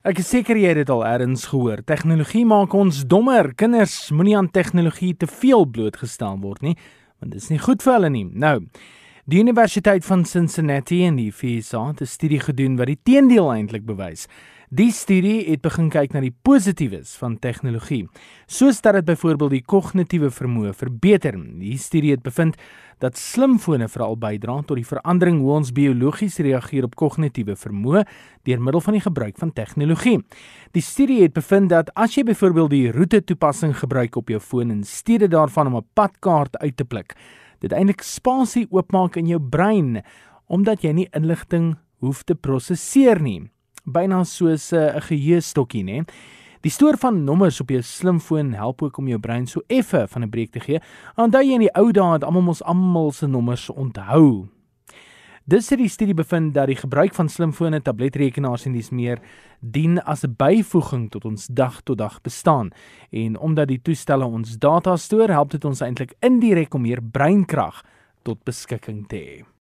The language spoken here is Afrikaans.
Ek is seker jy het dit al eers gehoor. Tegnologie maak ons dommer. Kinders moenie aan tegnologie te veel blootgestel word nie, want dit is nie goed vir hulle nie. Nou, die Universiteit van Cincinnati in die VSA het 'n studie gedoen wat die teendeel eintlik bewys. Die studie het begin kyk na die positiefes van tegnologie, soos dat dit byvoorbeeld die kognitiewe vermoë verbeter. Die studie het bevind dat slimfone veral bydra tot die verandering hoe ons biologies reageer op kognitiewe vermoë deur middel van die gebruik van tegnologie. Die studie het bevind dat as jy byvoorbeeld die roete toepassing gebruik op jou foon in steede daarvan om 'n padkaart uit te pluk, dit eintlik spasie oopmaak in jou brein omdat jy nie inligting hoef te prosesseer nie byna soos eh, 'n uh, geheuestokkie, nê. Die stoor van nommers op jou slimfoon help ook om jou brein so effe van 'n breek te gee. Onthou jy in die ou dae het almal mos almal se nommers onthou. Dis het die studie bevind dat die gebruik van slimfone, tabletrekenaars en dis meer dien as 'n byvoeging tot ons dag tot dag bestaan. En omdat die toestelle ons data stoor, help dit ons eintlik indirek om meer breinkrag tot beskikking te hê.